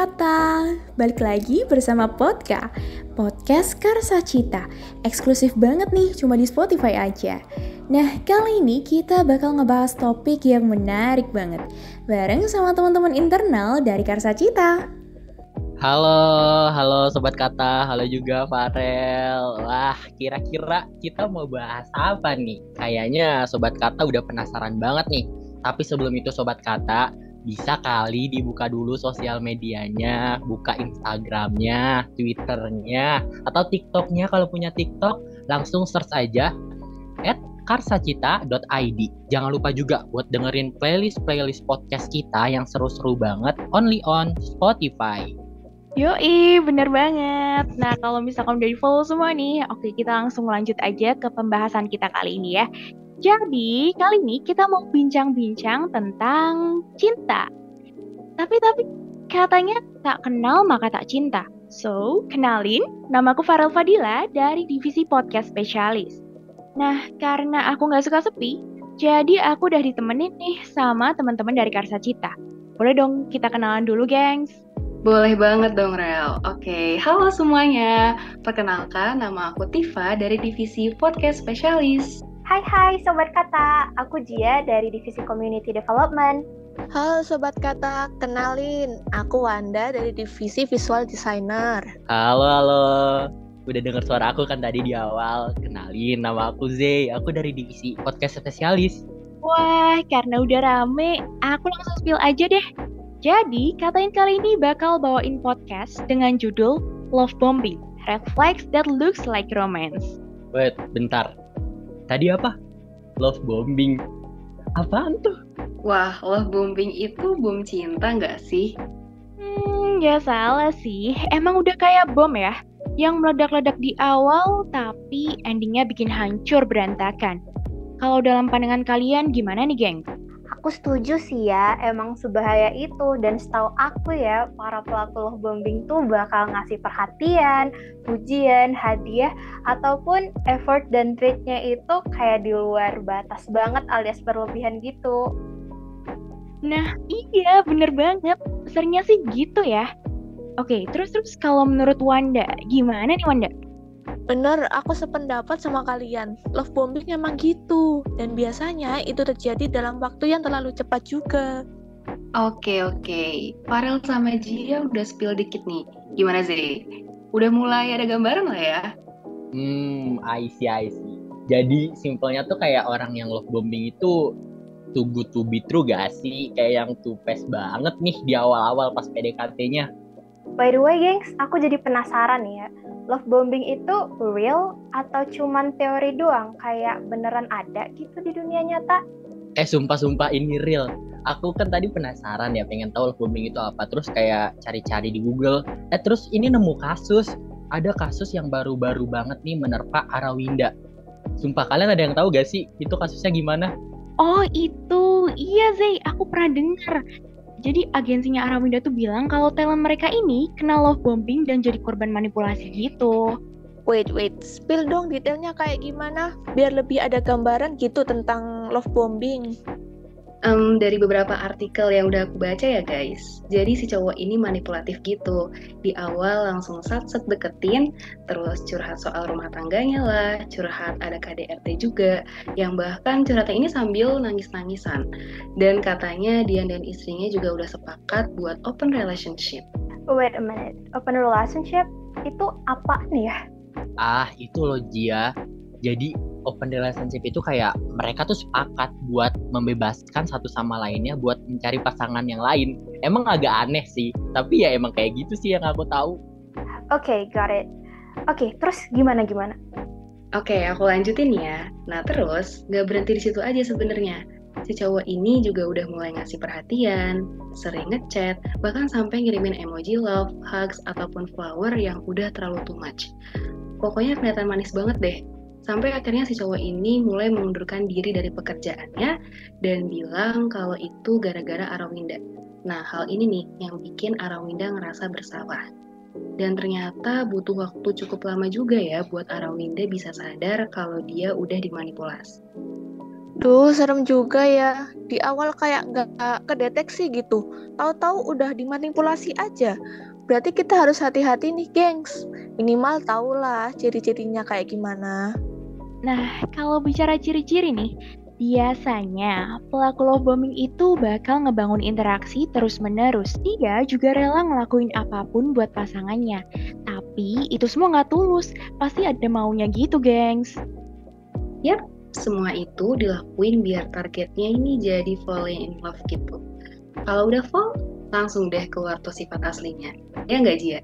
Kata, balik lagi bersama Podka, podcast Karsa Cita, eksklusif banget nih cuma di Spotify aja. Nah, kali ini kita bakal ngebahas topik yang menarik banget, bareng sama teman-teman internal dari Karsa Cita. Halo, halo Sobat Kata, halo juga Farel. Wah, kira-kira kita mau bahas apa nih? Kayaknya Sobat Kata udah penasaran banget nih. Tapi sebelum itu Sobat Kata, bisa kali dibuka dulu sosial medianya, buka Instagramnya, Twitternya, atau TikToknya kalau punya TikTok, langsung search aja at karsacita.id. Jangan lupa juga buat dengerin playlist-playlist podcast kita yang seru-seru banget only on Spotify. Yoi, bener banget. Nah, kalau misalkan udah di follow semua nih, oke kita langsung lanjut aja ke pembahasan kita kali ini ya. Jadi, kali ini kita mau bincang-bincang tentang cinta. Tapi, tapi, katanya tak kenal maka tak cinta. So, kenalin, namaku Farel Fadila dari Divisi Podcast Spesialis. Nah, karena aku nggak suka sepi, jadi aku udah ditemenin nih sama teman-teman dari Karsa Cita. Boleh dong kita kenalan dulu, gengs? Boleh banget dong, Rel. Oke, halo semuanya. Perkenalkan, nama aku Tifa dari Divisi Podcast Spesialis. Hai hai Sobat Kata, aku Jia dari Divisi Community Development. Halo Sobat Kata, kenalin, aku Wanda dari Divisi Visual Designer. Halo, halo. Udah denger suara aku kan tadi di awal. Kenalin, nama aku Zay, aku dari Divisi Podcast Spesialis. Wah, karena udah rame, aku langsung spill aja deh. Jadi, katain kali ini bakal bawain podcast dengan judul Love Bombing, Red Flags That Looks Like Romance. Wait, bentar Tadi apa? Love bombing. Apaan tuh? Wah, love bombing itu bom cinta nggak sih? Hmm, ya salah sih. Emang udah kayak bom ya? Yang meledak-ledak di awal, tapi endingnya bikin hancur berantakan. Kalau dalam pandangan kalian gimana nih, geng? Aku setuju sih ya, emang sebahaya itu dan setahu aku ya, para pelaku love bombing tuh bakal ngasih perhatian, pujian, hadiah, ataupun effort dan treatnya itu kayak di luar batas banget alias berlebihan gitu. Nah, iya bener banget. Seringnya sih gitu ya. Oke, terus-terus kalau menurut Wanda, gimana nih Wanda? Bener, aku sependapat sama kalian. Love bombing emang gitu. Dan biasanya itu terjadi dalam waktu yang terlalu cepat juga. Oke, oke. Farel sama Jia udah spill dikit nih. Gimana sih? Udah mulai ada gambaran lah ya? Hmm, I see, I see. Jadi simpelnya tuh kayak orang yang love bombing itu too good to be true gak sih? Kayak yang too fast banget nih di awal-awal pas PDKT-nya. By the way, gengs, aku jadi penasaran ya love bombing itu real atau cuman teori doang kayak beneran ada gitu di dunia nyata? Eh sumpah-sumpah ini real. Aku kan tadi penasaran ya pengen tahu love bombing itu apa. Terus kayak cari-cari di Google. Eh terus ini nemu kasus. Ada kasus yang baru-baru banget nih menerpa Arawinda. Sumpah kalian ada yang tahu gak sih itu kasusnya gimana? Oh itu, iya Zay, aku pernah dengar. Jadi agensinya Arawinda tuh bilang kalau talent mereka ini kena love bombing dan jadi korban manipulasi gitu. Wait, wait, spill dong detailnya kayak gimana biar lebih ada gambaran gitu tentang love bombing. Um, dari beberapa artikel yang udah aku baca ya guys, jadi si cowok ini manipulatif gitu. Di awal langsung sat-sat deketin, terus curhat soal rumah tangganya lah, curhat ada KDRT juga, yang bahkan curhatnya ini sambil nangis-nangisan. Dan katanya Dian dan istrinya juga udah sepakat buat open relationship. Wait a minute, open relationship itu apa nih ya? Ah, itu loh Jia. Jadi open relationship itu kayak mereka tuh sepakat buat membebaskan satu sama lainnya buat mencari pasangan yang lain. Emang agak aneh sih, tapi ya emang kayak gitu sih yang aku tahu. Oke, okay, got it. Oke, okay, terus gimana gimana? Oke, okay, aku lanjutin ya. Nah terus, gak berhenti di situ aja sebenarnya. Si cowok ini juga udah mulai ngasih perhatian, sering ngechat, bahkan sampai ngirimin emoji love, hugs, ataupun flower yang udah terlalu too much. Pokoknya kelihatan manis banget deh Sampai akhirnya si cowok ini mulai mengundurkan diri dari pekerjaannya dan bilang kalau itu gara-gara Arawinda. Nah, hal ini nih yang bikin Arawinda ngerasa bersalah. Dan ternyata butuh waktu cukup lama juga ya buat Arawinda bisa sadar kalau dia udah dimanipulasi. Duh, serem juga ya. Di awal kayak nggak kedeteksi gitu. Tahu-tahu udah dimanipulasi aja. Berarti kita harus hati-hati nih, gengs. Minimal tahulah ciri-cirinya kayak gimana. Nah, kalau bicara ciri-ciri nih, biasanya pelaku love bombing itu bakal ngebangun interaksi terus-menerus. Dia juga rela ngelakuin apa pun buat pasangannya. Tapi itu semua nggak tulus. Pasti ada maunya gitu, gengs. Yap, semua itu dilakuin biar targetnya ini jadi falling in love gitu. Kalau udah fall, langsung deh keluar tuh sifat aslinya. Ya nggak Jia?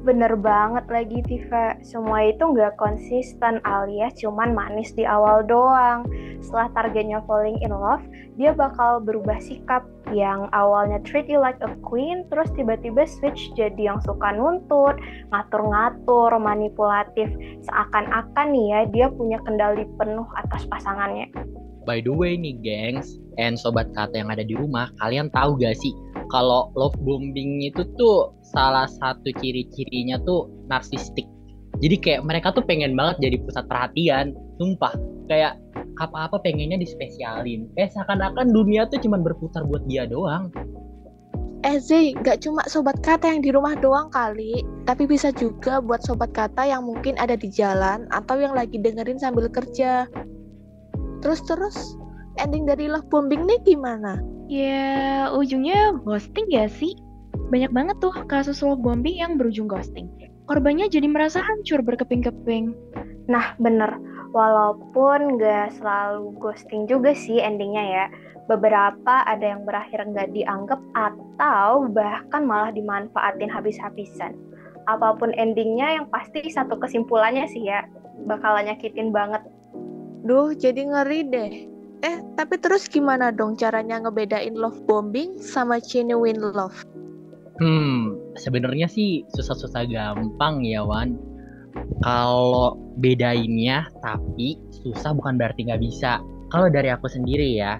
Bener banget lagi Tifa, semua itu nggak konsisten alias cuman manis di awal doang. Setelah targetnya falling in love, dia bakal berubah sikap yang awalnya treat you like a queen, terus tiba-tiba switch jadi yang suka nuntut, ngatur-ngatur, manipulatif. Seakan-akan nih ya, dia punya kendali penuh atas pasangannya. By the way nih gengs, and sobat kata yang ada di rumah, kalian tahu gak sih kalau love bombing itu tuh salah satu ciri-cirinya tuh narsistik. Jadi kayak mereka tuh pengen banget jadi pusat perhatian, sumpah. Kayak apa-apa pengennya dispesialin. Kayak seakan-akan dunia tuh cuma berputar buat dia doang. Eh Zay, gak cuma sobat kata yang di rumah doang kali, tapi bisa juga buat sobat kata yang mungkin ada di jalan atau yang lagi dengerin sambil kerja. Terus-terus, ending dari love bombing nih gimana? Ya, ujungnya ghosting ya sih? Banyak banget tuh kasus love bombing yang berujung ghosting. Korbannya jadi merasa hancur berkeping-keping. Nah, bener. Walaupun nggak selalu ghosting juga sih endingnya ya. Beberapa ada yang berakhir nggak dianggap atau bahkan malah dimanfaatin habis-habisan. Apa pun endingnya yang pasti satu kesimpulannya sih ya, bakalan nyakitin banget. Duh, jadi ngeri deh. Eh, tapi terus gimana dong caranya ngebedain love bombing sama genuine love? Hmm, sebenarnya sih susah-susah gampang ya Wan. Kalau bedainnya, tapi susah bukan berarti nggak bisa. Kalau dari aku sendiri ya,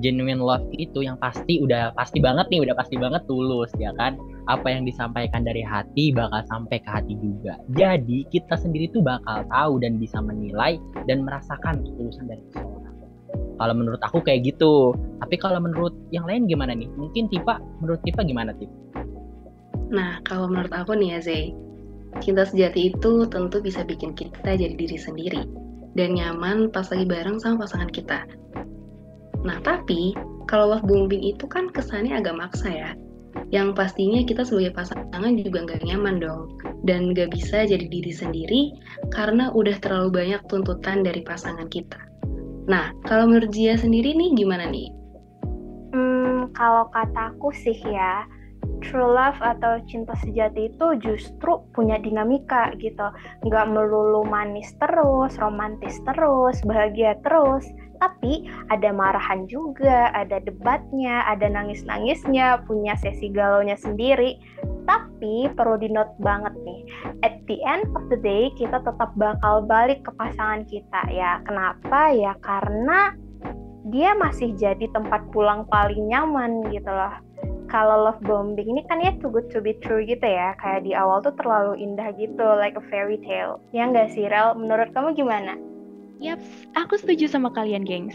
genuine love itu yang pasti udah pasti banget nih, udah pasti banget tulus ya kan. Apa yang disampaikan dari hati bakal sampai ke hati juga. Jadi kita sendiri tuh bakal tahu dan bisa menilai dan merasakan ketulusan dari seseorang. Kalau menurut aku kayak gitu. Tapi kalau menurut yang lain gimana nih? Mungkin Tifa, menurut Tifa gimana Tifa? Nah, kalau menurut aku nih ya Zay, cinta sejati itu tentu bisa bikin kita jadi diri sendiri dan nyaman pas lagi bareng sama pasangan kita. Nah, tapi kalau love bombing itu kan kesannya agak maksa ya. Yang pastinya kita sebagai pasangan juga nggak nyaman dong. Dan nggak bisa jadi diri sendiri karena udah terlalu banyak tuntutan dari pasangan kita. Nah, kalau menurut Jia sendiri nih gimana nih? Hmm, kalau kataku sih ya, true love atau cinta sejati itu justru punya dinamika gitu. Nggak melulu manis terus, romantis terus, bahagia terus. Tapi ada marahan juga, ada debatnya, ada nangis-nangisnya, punya sesi galaunya sendiri. Tapi perlu di note banget nih, at the end of the day kita tetap bakal balik ke pasangan kita ya. Kenapa? Ya karena dia masih jadi tempat pulang paling nyaman gitu loh kalau love bombing ini kan ya too good to be true gitu ya kayak di awal tuh terlalu indah gitu like a fairy tale ya nggak sih Rel menurut kamu gimana? Yaps, aku setuju sama kalian gengs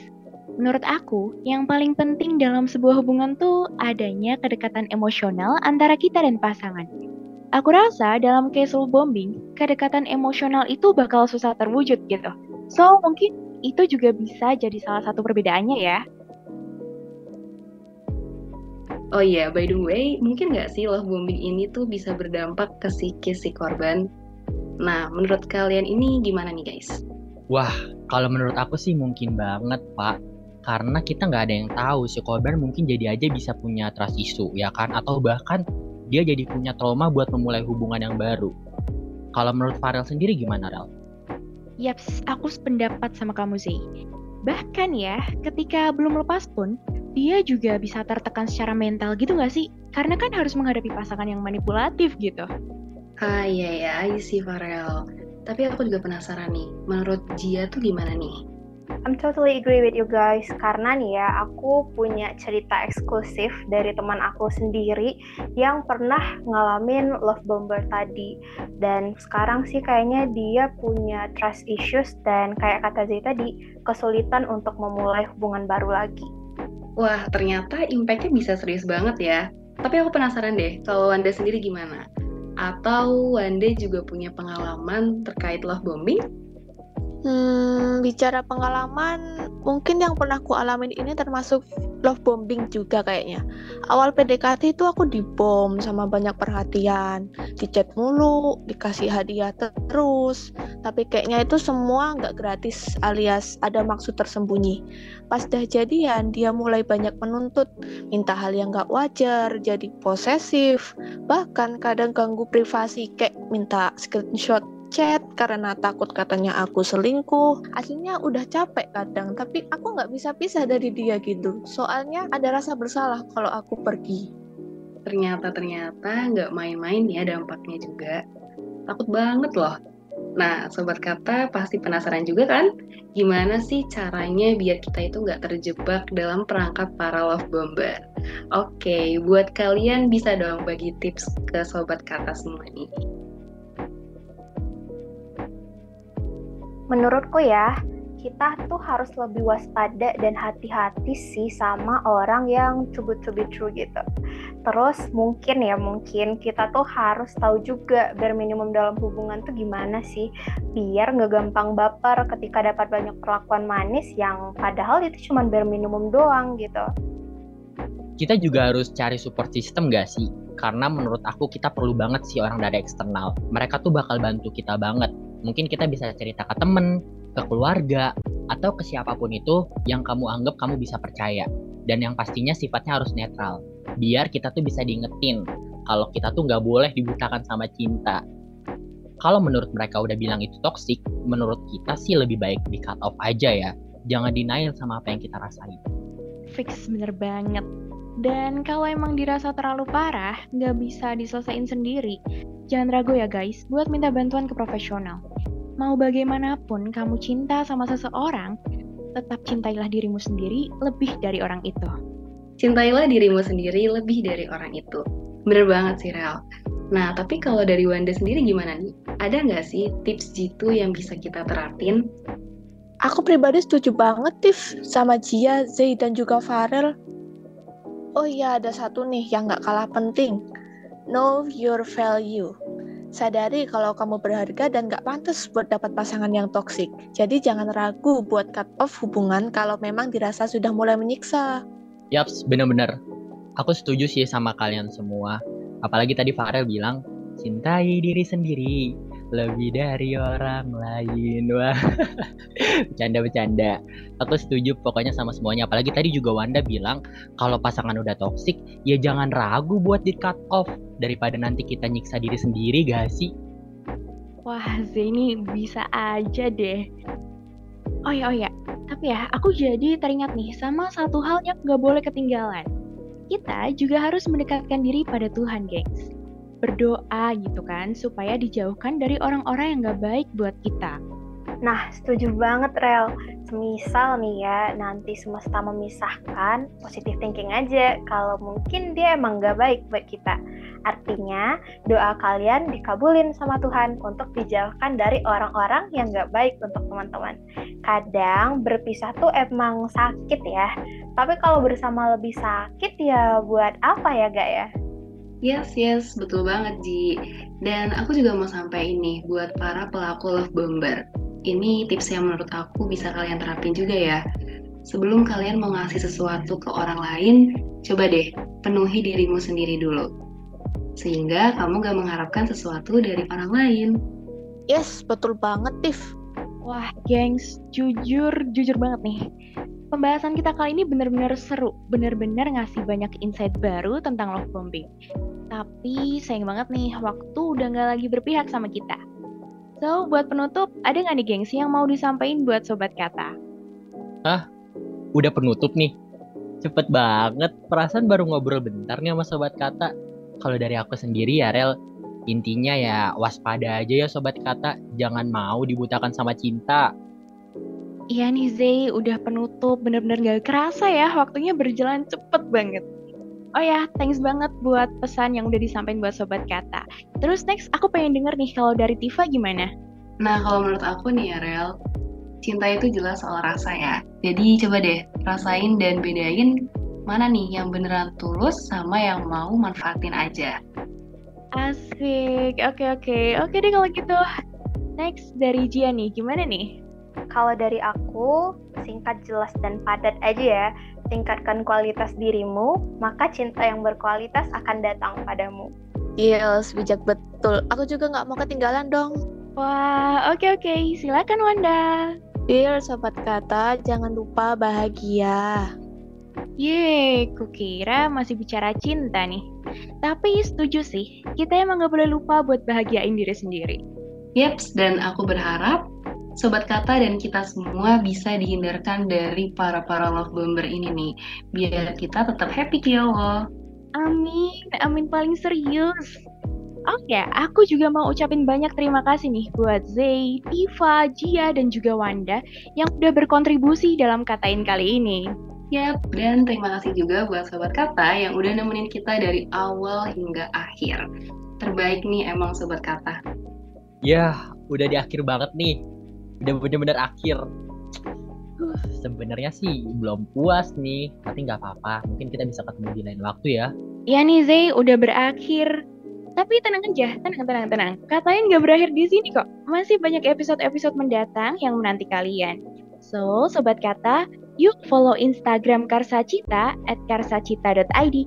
Menurut aku, yang paling penting dalam sebuah hubungan tuh adanya kedekatan emosional antara kita dan pasangan. Aku rasa dalam case love bombing, kedekatan emosional itu bakal susah terwujud gitu. So, mungkin itu juga bisa jadi salah satu perbedaannya ya. Oh iya, by the way, mungkin nggak sih love bombing ini tuh bisa berdampak ke psikis si korban? Nah, menurut kalian ini gimana nih guys? Wah, kalau menurut aku sih mungkin banget, Pak. Karena kita nggak ada yang tahu si korban mungkin jadi aja bisa punya trust issue, ya kan? Atau bahkan dia jadi punya trauma buat memulai hubungan yang baru. Kalau menurut Farel sendiri gimana, Rel? Yaps, aku sependapat sama kamu sih. Bahkan ya, ketika belum lepas pun, dia juga bisa tertekan secara mental gitu nggak sih? Karena kan harus menghadapi pasangan yang manipulatif gitu. Ah iya ya, I see Farel. Tapi aku juga penasaran nih, menurut Jia tuh gimana nih? I'm totally agree with you guys karena nih ya aku punya cerita eksklusif dari teman aku sendiri yang pernah ngalamin love bomber tadi dan sekarang sih kayaknya dia punya trust issues dan kayak kata Zay tadi kesulitan untuk memulai hubungan baru lagi. Wah, ternyata impactnya bisa serius banget ya. Tapi aku penasaran deh, kalau Wanda sendiri gimana? Atau Wanda juga punya pengalaman terkait love bombing? Hmm, bicara pengalaman, mungkin yang pernah aku alamin ini termasuk love bombing juga kayaknya. Awal PDKT itu aku dibom sama banyak perhatian, dicat mulu, dikasih hadiah terus. Tapi kayaknya itu semua nggak gratis alias ada maksud tersembunyi. Pas dah jadian, dia mulai banyak menuntut, minta hal yang nggak wajar, jadi posesif, bahkan kadang ganggu privasi kayak minta screenshot chat karena takut katanya aku selingkuh. Aslinya udah capek kadang, tapi aku nggak bisa pisah dari dia gitu. Soalnya ada rasa bersalah kalau aku pergi. Ternyata-ternyata nggak main-main ya dampaknya juga. Takut banget loh. Nah, Sobat Kata pasti penasaran juga kan? Gimana sih caranya biar kita itu nggak terjebak dalam perangkap para love bomber? Oke, buat kalian bisa dong bagi tips ke Sobat Kata semua nih. Menurutku ya kita tuh harus lebih waspada dan hati-hati sih sama orang yang true gitu. Terus mungkin ya mungkin kita tuh harus tahu juga bare minimum dalam hubungan tuh gimana sih biar nggak gampang baper ketika dapat banyak perlakuan manis yang padahal itu cuma bare minimum doang gitu. Kita juga harus cari support system gak sih? Karena menurut aku kita perlu banget sih orang dari eksternal. Mereka tuh bakal bantu kita banget mungkin kita bisa cerita ke temen, ke keluarga, atau ke siapa pun itu yang kamu anggap kamu bisa percaya. Dan yang pastinya sifatnya harus netral. Biar kita tuh bisa diingetin kalau kita tuh nggak boleh dibutakan sama cinta. Kalau menurut mereka udah bilang itu toxic, menurut kita sih lebih baik di cut off aja ya. Jangan denial sama apa yang kita rasain. Fix bener banget. Dan kalau emang dirasa terlalu parah, nggak bisa diselesain sendiri, jangan ragu ya guys buat minta bantuan ke profesional. Mau bagaimanapun kamu cinta sama seseorang, tetap cintailah dirimu sendiri lebih dari orang itu. Cintailah dirimu sendiri lebih dari orang itu. Bener banget sih, Rel. Nah, tapi kalau dari Wanda sendiri gimana nih? Ada nggak sih tips jitu yang bisa kita terapin? Aku pribadi setuju banget, Tiff, sama Jia, Zay, dan juga Farel. Oh iya, ada satu nih yang nggak kalah penting. Know your value. Sadari kalau kamu berharga dan gak pantas buat dapat pasangan yang toksik. Jadi jangan ragu buat cut off hubungan kalau memang dirasa sudah mulai menyiksa. Yaps, bener-bener. Aku setuju sih sama kalian semua. Apalagi tadi Farel bilang, cintai diri sendiri lebih dari orang lain. Wah, bercanda-bercanda. Aku setuju pokoknya sama semuanya. Apalagi tadi juga Wanda bilang, kalau pasangan udah toksik, ya jangan ragu buat di cut off daripada nanti kita nyiksa diri sendiri gak sih? Wah, Zeni bisa aja deh. Oh ya, oh ya. Tapi ya, aku jadi teringat nih sama satu hal yang gak boleh ketinggalan. Kita juga harus mendekatkan diri pada Tuhan, gengs. Berdoa gitu kan, supaya dijauhkan dari orang-orang yang gak baik buat kita. Nah, setuju banget, Rel. Semisal nih ya, nanti semesta memisahkan, positive thinking aja kalau mungkin dia emang gak baik buat kita. Artinya, doa kalian dikabulin sama Tuhan untuk dijauhkan dari orang-orang yang gak baik untuk teman-teman. Kadang berpisah tuh emang sakit ya, tapi kalau bersama lebih sakit ya buat apa ya gak ya? Yes, yes, betul banget Ji. Dan aku juga mau sampai ini buat para pelaku love bomber ini tips yang menurut aku bisa kalian terapin juga ya. Sebelum kalian mau ngasih sesuatu ke orang lain, coba deh penuhi dirimu sendiri dulu. Sehingga kamu gak mengharapkan sesuatu dari orang lain. Yes, betul banget, Tiff. Wah, gengs, jujur, jujur banget nih. Pembahasan kita kali ini benar-benar seru, benar-benar ngasih banyak insight baru tentang love bombing. Tapi sayang banget nih, waktu udah gak lagi berpihak sama kita. So, buat penutup, ada nggak nih gengsi yang mau disampaikan buat Sobat Kata? Ah, udah penutup nih. Cepet banget, perasaan baru ngobrol bentar nih sama Sobat Kata. Kalau dari aku sendiri ya, Rel, intinya ya waspada aja ya Sobat Kata. Jangan mau dibutakan sama cinta. Iya nih Zay, udah penutup. Bener-bener gak kerasa ya, waktunya berjalan cepet banget. Oh ya, thanks banget buat pesan yang udah disampaikan buat Sobat Kata. Terus next, aku pengen denger nih kalau dari Tifa gimana? Nah, kalau menurut aku nih ya, Rel, cinta itu jelas soal rasa ya. Jadi coba deh, rasain dan bedain mana nih yang beneran tulus sama yang mau manfaatin aja. Asik, oke oke. Oke deh kalau gitu. Next, dari Jia nih, gimana nih? Kalau dari aku, singkat, jelas, dan padat aja ya. Tingkatkan kualitas dirimu, maka cinta yang berkualitas akan datang padamu. Yes, bijak betul. Aku juga nggak mau ketinggalan dong. Wah, oke oke. Silakan Wanda. Dear Sobat Kata, jangan lupa bahagia. Yeay, kukira masih bicara cinta nih. Tapi setuju sih, kita emang gak boleh lupa buat bahagiain diri sendiri. Yeps, dan aku berharap Sobat Kata dan kita semua bisa dihindarkan dari para-para love bomber ini nih. Biar kita tetap happy ya Allah. Amin, amin paling serius. Oke, aku juga mau ucapin banyak terima kasih nih buat Zay, Tifa, Jia, dan juga Wanda yang udah berkontribusi dalam katain kali ini. Yap, dan terima kasih juga buat Sobat Kata yang udah nemenin kita dari awal hingga akhir. Terbaik nih emang Sobat Kata. Ya, udah di akhir banget nih. Udah bener-bener akhir. Uh, Sebenarnya sih belum puas nih, tapi nggak apa-apa. Mungkin kita bisa ketemu di lain waktu ya. Ya nih Zay, udah berakhir. Tapi tenang aja, tenang, tenang, tenang. Katain gak berakhir di sini kok. Masih banyak episode-episode mendatang yang menanti kalian. So, Sobat Kata, yuk follow Instagram Karsacita at karsacita.id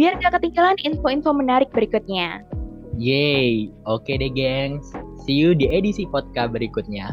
biar gak ketinggalan info-info menarik berikutnya. Yeay, oke deh gengs. See you di edisi podcast berikutnya.